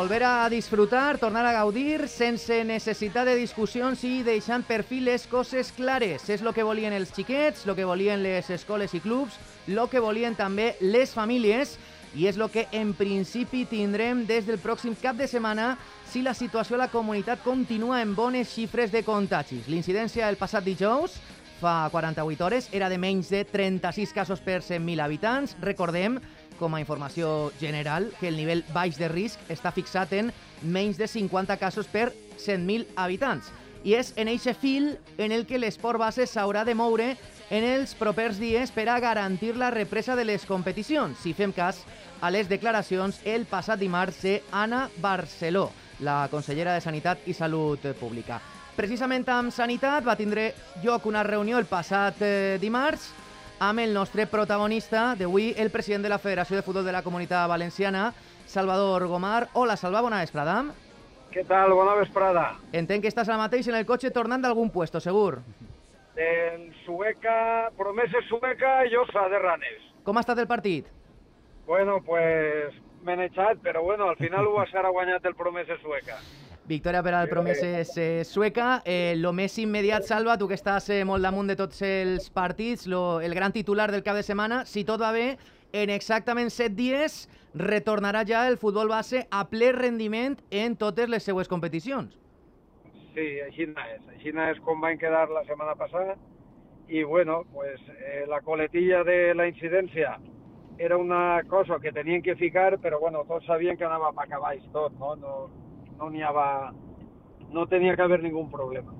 Volver a disfrutar, tornar a gaudir, sense necessitat de discussions i deixant per fi les coses clares. És el que volien els xiquets, el que volien les escoles i clubs, el que volien també les famílies i és el que en principi tindrem des del pròxim cap de setmana si la situació a la comunitat continua en bones xifres de contagis. L'incidència del passat dijous fa 48 hores era de menys de 36 casos per 100.000 habitants. Recordem com a informació general que el nivell baix de risc està fixat en menys de 50 casos per 100.000 habitants. I és en eixe fil en el que l'esport base s'haurà de moure en els propers dies per a garantir la represa de les competicions, si fem cas a les declaracions el passat dimarts de Anna Barceló, la consellera de Sanitat i Salut Pública. Precisament amb Sanitat va tindre lloc una reunió el passat eh, dimarts amb el nostre protagonista d'avui, el president de la Federació de Futbol de la Comunitat Valenciana, Salvador Gomar. Hola, Salva, bona vesprada. Què tal? Bona vesprada. Entenc que estàs ara mateix en el cotxe tornant d'algun puesto, segur. En Sueca, Promeses Sueca i Osa de Ranes. Com ha estat el partit? Bueno, pues m'he eixat, però bueno, al final ho va ser ha guanyat el Promeses Sueca. Victòria per al Promeses eh, Sueca. Eh, lo més immediat, Salva, tu que estàs eh, molt damunt de tots els partits, lo, el gran titular del cap de setmana, si tot va bé, en exactament set dies retornarà ja el futbol base a ple rendiment en totes les seues competicions. Sí, així és. Així és com van quedar la setmana passada. I bueno, pues, eh, la coletilla de la incidència era una cosa que tenien que ficar, però bueno, tots sabien que anava per cavalls tot, no? No, no n'hi havia... No tenia que haver ningú problema.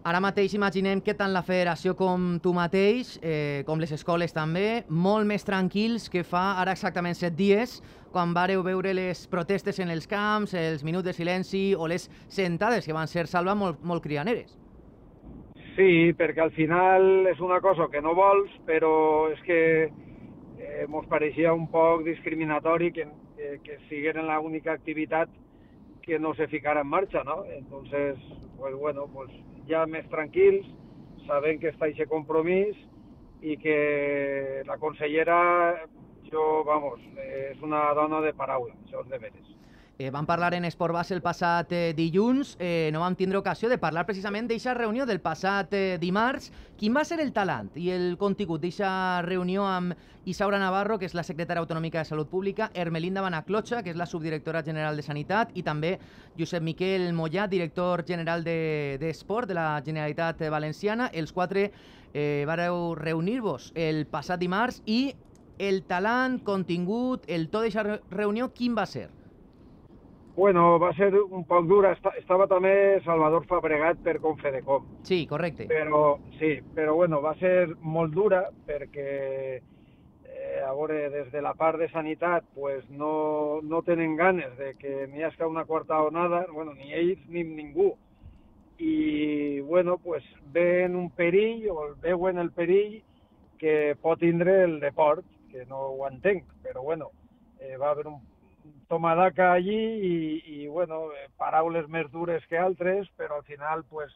Ara mateix imaginem que tant la federació com tu mateix, eh, com les escoles també, molt més tranquils que fa ara exactament set dies, quan vareu veure les protestes en els camps, els minuts de silenci o les sentades que van ser, Salva, molt, molt crianeres. Sí, perquè al final és una cosa que no vols, però és que eh, mos pareixia un poc discriminatori que, que, que siguin l'única activitat que no se ficara en marcha, ¿no? Entonces, pues bueno, pues ja més tranquils, sabent que està aquest compromís i que la consellera, jo, vamos, és una dona de paraula, això és de veres. Eh, vam parlar en Esport Base el passat eh, dilluns, eh, no vam tindre ocasió de parlar precisament d'aquesta reunió del passat eh, dimarts. Quin va ser el talant i el contingut d'aquesta reunió amb Isaura Navarro, que és la secretària autonòmica de Salut Pública, Hermelinda Banaclocha, que és la subdirectora general de Sanitat, i també Josep Miquel Mollà, director general d'Esport de, de la Generalitat Valenciana. Els quatre eh, vareu reunir-vos el passat dimarts i el talant, contingut, el to d'aquesta reunió, quin va ser? Bueno, va ser un poc dura. Estava també Salvador Fabregat per Confedecom. Sí, correcte. Però, sí, però bueno, va ser molt dura perquè eh, a veure, des de la part de sanitat pues, no, no tenen ganes de que n'hi hagi una quarta onada, bueno, ni ells ni ningú. I, bueno, pues, ven un perill o veuen el perill que pot tindre el deport, que no ho entenc, però bueno, eh, va haver un tomadaca allí i bueno, eh, paraules més dures que altres, però al final, pues,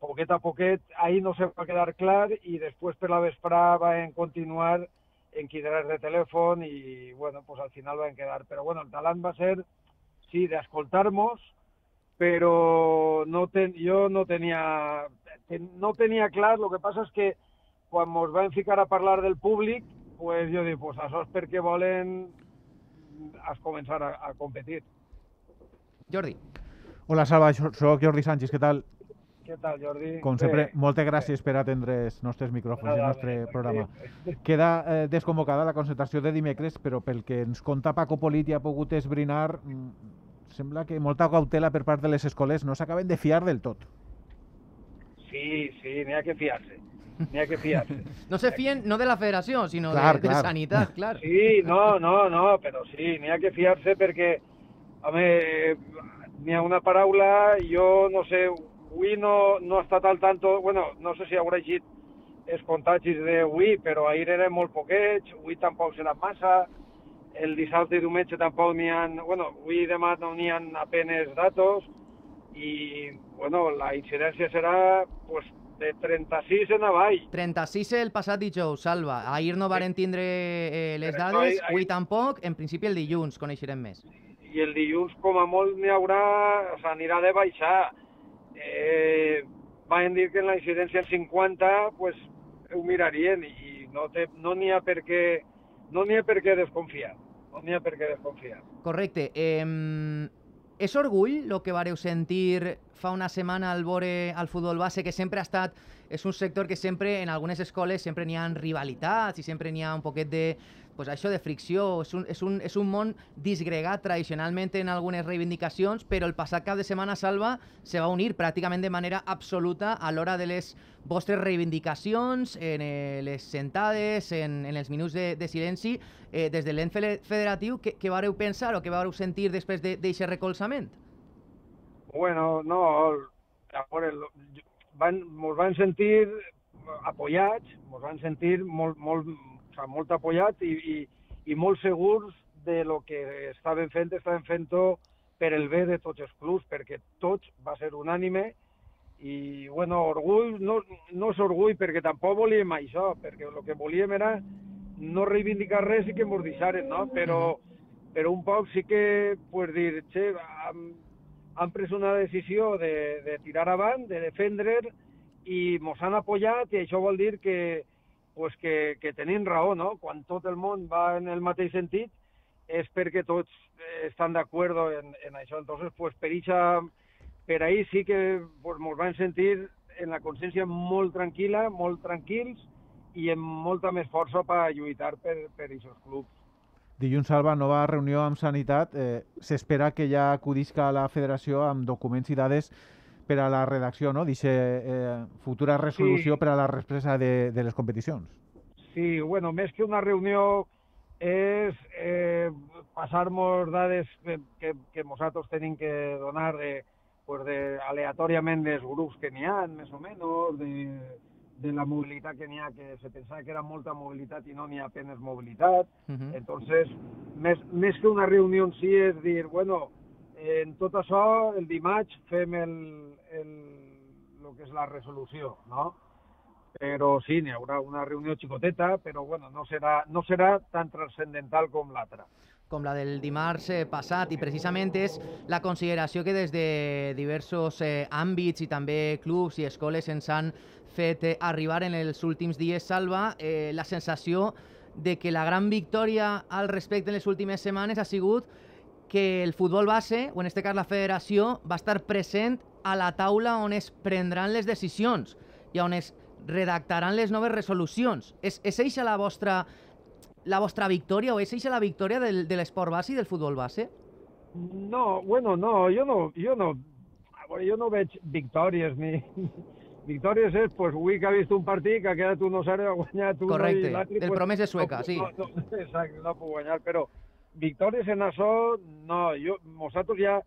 poquet a poquet, ahí no se va quedar clar i després per la vesprà van continuar en quideres de telèfon i, bueno, pues al final van quedar. Però bueno, el talant va ser, sí, d'escoltar-nos, però no ten, jo no tenia, ten, no tenia clar, el que passa és que quan ens vam ficar a parlar del públic, pues jo dic, pues això és perquè volen has començar a, a competir. Jordi. Hola, Salva, soc Jordi Sánchez, què tal? Què tal, Jordi? Com Bé. sempre, moltes gràcies per atendre els nostres micròfons i el nostre programa. Queda eh, desconvocada la concentració de dimecres, però pel que ens conta Paco Polit i ha pogut esbrinar, mm, sembla que molta cautela per part de les escoles no s'acaben de fiar del tot. Sí, sí, n'hi ha que fiar-se n'hi ha que fiar-se. No se fien no de la federació, sinó clar, de, clar. de sanitat, clar. Sí, no, no, no, però sí, n'hi ha que fiar-se perquè, home, n'hi ha una paraula, jo no sé, avui no, no ha estat al tanto, bueno, no sé si haurà llegit els contagis d'avui, però ahir eren molt poquets, avui tampoc serà massa, el dissabte i diumenge tampoc n'hi ha, bueno, avui i demà no n'hi ha apenes datos, i, bueno, la incidència serà, pues, de 36 en avall. 36 el passat dijous, Salva. Ahir no varen tindre eh, les dades, avui tampoc, en principi el dilluns coneixerem més. i el dilluns com a molt n'hi haurà, s'anirà de baixar. Eh, van dir que en la incidència en 50 pues, ho mirarien i no n'hi no ha per què no n'hi ha per què desconfiar. No n'hi ha per què desconfiar. Correcte. Eh, és orgull el que vareu sentir fa una setmana al vore al futbol base, que sempre ha estat... És un sector que sempre, en algunes escoles, sempre n'hi ha rivalitats i sempre n'hi ha un poquet de, pues això de fricció, és un, és, un, és un món disgregat tradicionalment en algunes reivindicacions, però el passat cap de setmana Salva se va unir pràcticament de manera absoluta a l'hora de les vostres reivindicacions, en eh, les sentades, en, en els minuts de, de silenci, eh, des de l'ent federatiu, què, què vareu pensar o què vareu sentir després d'aquest de, recolzament? Bueno, no, a veure, van, mos van sentir apoyats, mos van sentir molt, molt, o sigui, molt apoyats i, i, i molt segurs de lo que estaven fent, estaven fent-ho per el bé de tots els clubs, perquè tots va ser unànime i, bueno, orgull, no, no és orgull perquè tampoc volíem això, perquè el que volíem era no reivindicar res i que ens deixaren, no? Però, però un poc sí que, pues, dir, che, han, han pres una decisió de, de tirar avant, de defendre, i ens han apoyat, i això vol dir que, pues que, que tenim raó, no? Quan tot el món va en el mateix sentit és perquè tots estan d'acord en, en això. Entonces, pues, per, ixa, per ahí sí que pues, van sentir en la consciència molt tranquil·la, molt tranquils i amb molta més força per lluitar per, per aquests clubs. Dilluns, Salva, nova reunió amb Sanitat. Eh, S'espera que ja acudisca a la federació amb documents i dades per a la redacció no? d'aquesta eh, futura resolució sí. per a la represa de, de les competicions. Sí, bueno, més que una reunió és eh, passar-nos dades que, que, que nosaltres tenim que donar de, pues de, aleatòriament dels grups que n'hi ha, més o menys, de, de la mobilitat que n'hi ha, que se pensava que era molta mobilitat i no n'hi ha apenas mobilitat. Uh -huh. Entonces, més, més que una reunió en si és dir, bueno, en tot això, el dimarts fem el, el, el que és la resolució, no? Però sí, n'hi haurà una reunió xicoteta, però bueno, no serà, no serà tan transcendental com l'altra com la del dimarts eh, passat i precisament és la consideració que des de diversos eh, àmbits i també clubs i escoles ens han fet eh, arribar en els últims dies, Salva, eh, la sensació de que la gran victòria al respecte en les últimes setmanes ha sigut que el futbol base, o en este cas la federació, va estar present a la taula on es prendran les decisions i on es redactaran les noves resolucions. És, és eixa la vostra, la vostra victòria o és eixa la victòria del, de l'esport base i del futbol base? No, bueno, no, jo no, jo no, jo no veig victòries ni... Victòries és, pues, avui que ha vist un partit que ha quedat 1-0 ha guanyat un Correcte, del pues, promès de sueca, no, sí. No, no, exacte, no puc guanyar, però victòries en això, no, jo, nosaltres ja,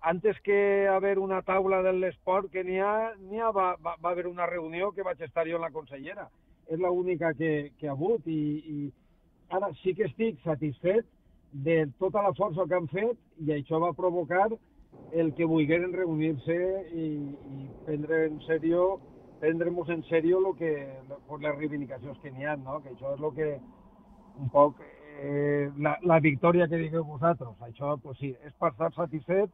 antes que haver una taula de l'esport que n'hi ha, n'hi ha va, va, va haver una reunió que vaig estar jo en la consellera. És l'única que, que ha hagut i, i ara sí que estic satisfet de tota la força que han fet i això va provocar el que volgueren reunir-se i prendre en sèrio prendre-nos en sèrio lo que, les reivindicacions que n'hi ha, no? que això és el que un poc eh, la, la victòria que digueu vosaltres. Això, pues sí, és per estar satisfet,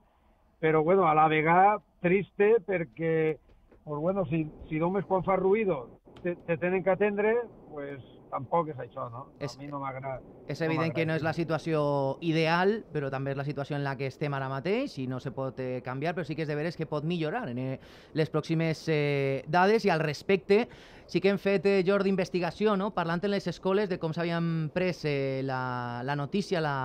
però bueno, a la vegada triste perquè, pues bueno, si, si només quan fa ruïdo te, te tenen que atendre, pues tampoc és això, no? És, a mi no m'agrada. És evident no que no és la situació ideal, però també és la situació en la que estem ara mateix i no se pot eh, canviar, però sí que és de veres que pot millorar en eh, les pròximes eh, dades i al respecte sí que hem fet eh, jorn d'investigació, no? parlant en les escoles de com s'havien pres eh, la, la notícia, la,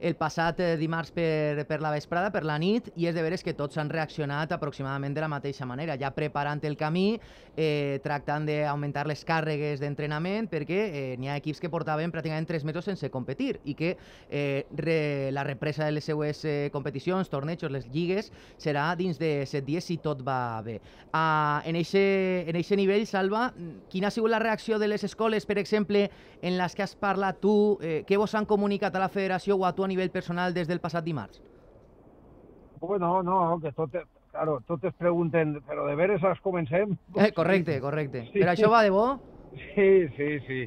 el passat eh, dimarts per, per la vesprada, per la nit, i és de veres que tots han reaccionat aproximadament de la mateixa manera, ja preparant el camí, eh, tractant d'augmentar les càrregues d'entrenament, perquè eh, n'hi ha equips que portaven pràcticament tres mesos sense competir i que eh, re, la represa de les seues eh, competicions, tornejos, les lligues, serà dins de set dies si tot va bé. Uh, en aquest nivell, Salva, quina ha sigut la reacció de les escoles, per exemple, en les que has parlat tu, eh, què vos han comunicat a la federació o a tu a nivell personal des del passat dimarts? Bueno, no, que tot, claro, tot es pregunten, però de veres has comencem? Eh, correcte, correcte. Sí. Però això va de bo? Sí, sí, sí.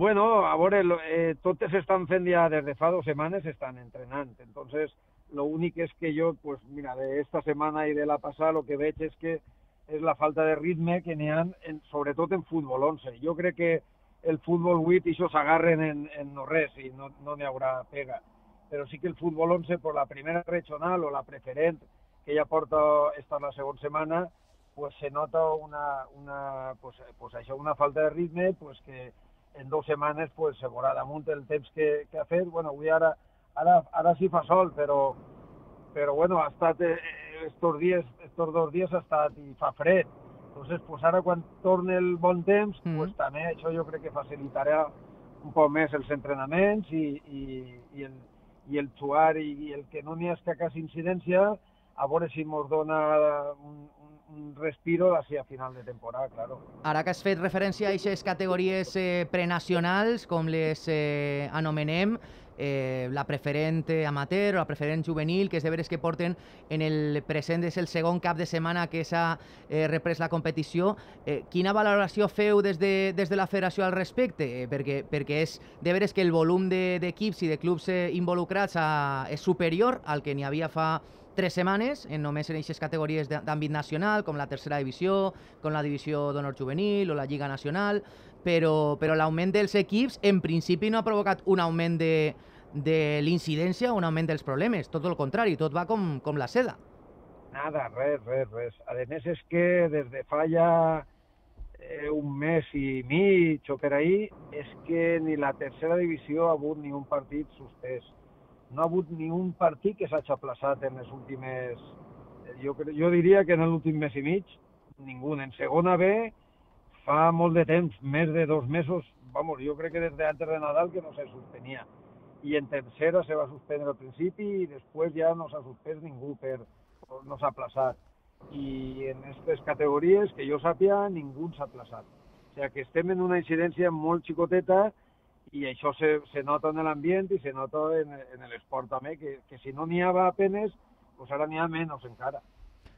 Bueno, a veure, eh, totes estan fent ja des de fa dues setmanes, estan entrenant. Entonces, lo único es que yo, pues mira, de esta semana y de la pasada lo que veig es que és la falta de ritme que n'hi ha, en, sobretot en futbol 11. Jo crec que el futbol 8 i això s'agarren en, en no res i no n'hi no haurà pega. Però sí que el futbol 11, per la primera regional o la preferent, que ja porta esta la segona setmana, pues se nota una, una, pues, pues això, una falta de ritme pues que en dues setmanes pues, se veurà damunt el temps que, que ha fet. Bueno, avui ara, ara, ara sí fa sol, però, però bueno, ha estat eh, estos dies, estos dos dies ha estat i fa fred. Entonces, pues ara quan torne el bon temps, mm. pues també això jo crec que facilitarà un poc més els entrenaments i, i, i, el, i el jugar i, el que no n'hi ha escacàs incidència, a veure si ens dona un, un, un respiro d'ací a final de temporada, claro. Ara que has fet referència a aquestes categories eh, prenacionals, com les eh, anomenem, eh, la preferent amateur o la preferent juvenil, que és de veres que porten en el present, és el segon cap de setmana que s'ha eh, reprès la competició. Eh, quina valoració feu des de, des de la federació al respecte? Eh, perquè, perquè és de veres que el volum d'equips de, i de clubs eh, involucrats a, és superior al que n'hi havia fa tres setmanes, en només en aquestes categories d'àmbit nacional, com la tercera divisió, com la divisió d'honor juvenil o la Lliga Nacional, però, però l'augment dels equips en principi no ha provocat un augment de, de l'incidència un augment dels problemes, tot el contrari, tot va com, com la seda. Nada, res, res, res. A més és que des de fa ja eh, un mes i mig o per ahir és que ni la tercera divisió ha hagut ni un partit suspès. No ha hagut ni un partit que s'hagi aplaçat en les últimes... Jo, jo diria que en l'últim mes i mig, ningú. En segona B fa molt de temps, més de dos mesos, vamos, jo crec que des de antes de Nadal que no se suspenia i en tercera se va suspendre al principi i després ja no s'ha suspès ningú per, no s'ha aplaçat. I en aquestes categories, que jo sàpia, ningú s'ha aplaçat. O sigui que estem en una incidència molt xicoteta i això se, se nota en l'ambient i se nota en, en l'esport també, que, que si no n'hi havia apenes, pues ara n'hi ha menys encara.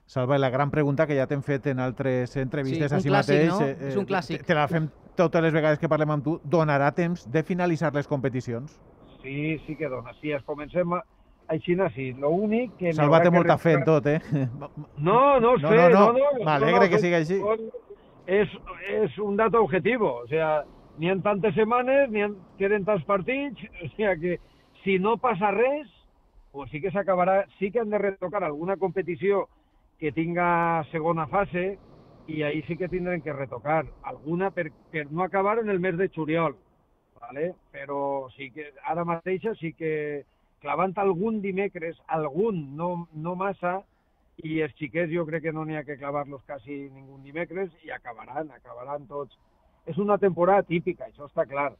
Salva, la gran pregunta que ja t'hem fet en altres entrevistes sí, així clàssic, mateix... No? Eh, és un clàssic. Te, te la fem totes les vegades que parlem amb tu. Donarà temps de finalitzar les competicions? Sí, sí que dona. Si es comencem a... així, sí. L'únic que... Salva té molta fe en tot, eh? No, no, no, fe, no, no, no. M'alegre no, no, que sigui així. És, és un dato objetivo. O sea, ni en tantes setmanes, ni en, queden tants partits, o sea que si no passa res, pues sí que s'acabarà, sí que han de retocar alguna competició que tinga segona fase i ahí sí que tindrem que retocar alguna per, per no acabar en el mes de juliol ¿vale? però sí que ara mateixa sí que clavant algun dimecres, algun, no, no massa, i els xiquets jo crec que no n'hi ha que clavar-los quasi ningú dimecres i acabaran, acabaran tots. És una temporada típica, això està clar,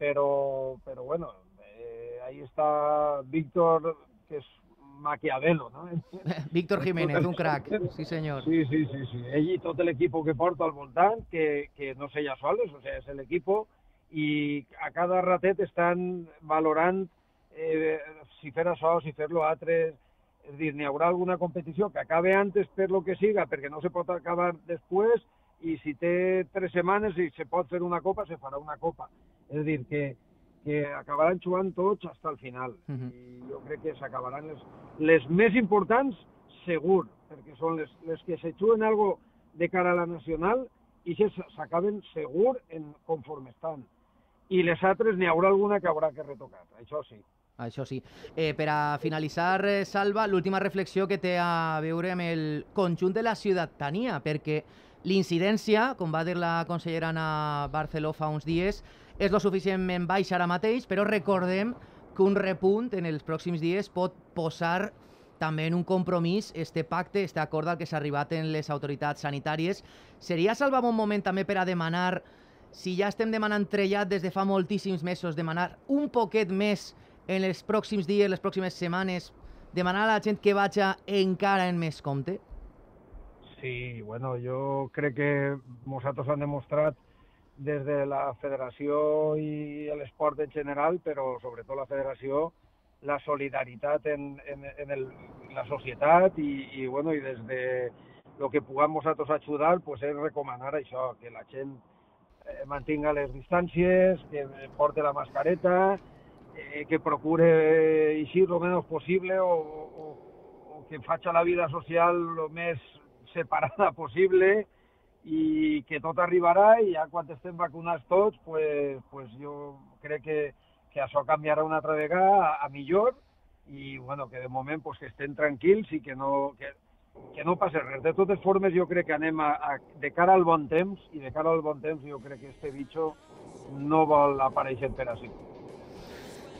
però, però bueno, eh, ahí està Víctor, que és Maquiavelo, ¿no? Víctor Jiménez, un crack, sí senyor. Sí, sí, sí, sí. Ell i tot l'equip que porta al voltant, que, que no sé ja soles, o sea, és l'equip i a cada ratet estan valorant eh, si fer això, si fer-lo altre, és dir, n'hi haurà alguna competició que acabe antes per lo que siga, perquè no se pot acabar després, i si té tres setmanes i se pot fer una copa, se farà una copa. És dir, que, que acabaran jugant tots fins al final. Uh -huh. I jo crec que s'acabaran les, les més importants, segur, perquè són les, les que se juguen algo de cara a la nacional i s'acaben segur en conforme estan i les altres n'hi haurà alguna que haurà que retocar, això sí. Això sí. Eh, per a finalitzar, eh, Salva, l'última reflexió que té a veure amb el conjunt de la ciutadania, perquè l'incidència, com va dir la consellera Ana Barceló fa uns dies, és lo suficientment baixa ara mateix, però recordem que un repunt en els pròxims dies pot posar també en un compromís este pacte, este acord al que s'ha arribat en les autoritats sanitàries. Seria, Salva, un moment també per a demanar si ja estem demanant trellat des de fa moltíssims mesos, demanar un poquet més en els pròxims dies, les pròximes setmanes, demanar a la gent que vagi encara en més compte? Sí, bueno, jo crec que nosaltres han demostrat des de la federació i l'esport en general, però sobretot la federació, la solidaritat en, en, en el, la societat i, i, bueno, i des de lo que puguem nosaltres ajudar, pues és recomanar això, que la gent mantinga les distàncies, que porte la mascareta eh, que procure eixir lo menos possible o, o, o que faci la vida social lo més separada possible i que tot arribarà i ja quan estem vacunats tots, pues, pues jo crec que, que això canviarà una altra vegada a, a millor i bueno, que de moment pues, que estem tranquils i que no, que, que no passa res. De totes formes, jo crec que anem a, a, de cara al bon temps, i de cara al bon temps jo crec que este bitxo no vol aparèixer per així.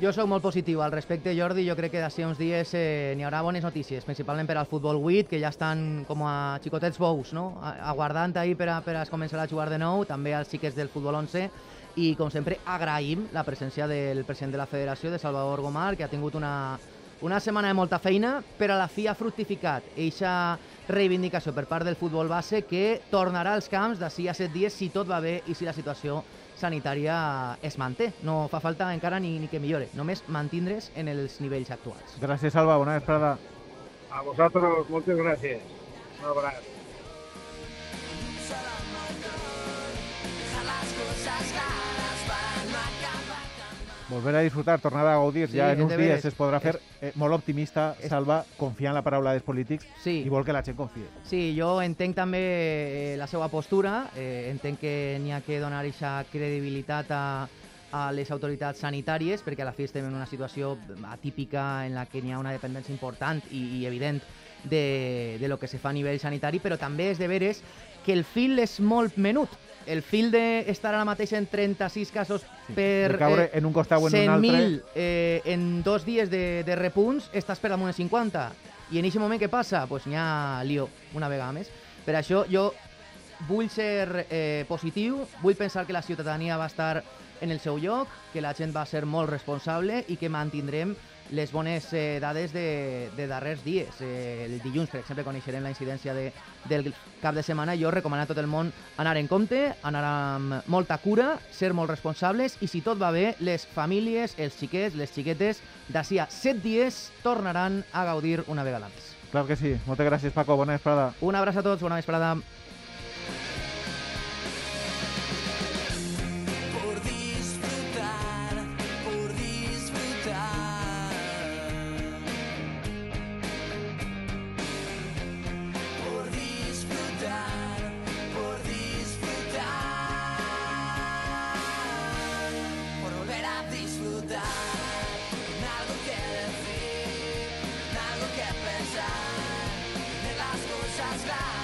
Jo sóc molt positiu al respecte, Jordi. Jo crec que d'ací uns dies eh, n'hi haurà bones notícies, principalment per al futbol 8, que ja estan com a xicotets bous, no? aguardant ahir per a, per a començar a jugar de nou, també als xiquets del futbol 11, i com sempre agraïm la presència del president de la federació, de Salvador Gomar, que ha tingut una, una setmana de molta feina, però a la fi ha fructificat eixa reivindicació per part del futbol base que tornarà als camps d'ací a set dies si tot va bé i si la situació sanitària es manté. No fa falta encara ni, ni que millore, només mantindre's en els nivells actuals. Gràcies, Alba. Bona vesprada. A vosaltres, moltes gràcies. Un abraç. Volver a disfrutar, tornar a gaudir, sí, ja en uns dies es podrà fer eh, molt optimista, es... Salva, confia en la paraula dels polítics sí. i vol que la gent confie. Sí, jo entenc també eh, la seva postura, eh, entenc que n'hi ha que donar aquesta credibilitat a, a les autoritats sanitàries, perquè a la fi estem en una situació atípica en la que n'hi ha una dependència important i, i evident de, de lo que se fa a nivell sanitari, però també és de veres que el fil és molt menut el fil d'estar ara mateix en 36 casos sí, per caure eh, en un costat o en un altre... 100.000 eh, en dos dies de, de repunts, estàs per damunt de 50. I en aquest moment què passa? Doncs pues n'hi ha lío, una vegada més. Per això jo vull ser eh, positiu, vull pensar que la ciutadania va estar en el seu lloc, que la gent va ser molt responsable i que mantindrem les bones eh, dades de, de darrers dies. Eh, el dilluns, per exemple, coneixerem la incidència de, del cap de setmana. Jo recomano a tot el món anar en compte, anar amb molta cura, ser molt responsables i si tot va bé, les famílies, els xiquets, les xiquetes, d'ací a set dies tornaran a gaudir una vegada més. Clar que sí. Moltes gràcies, Paco. Bona vesprada. Un abraç a tots. Bona vesprada. slide.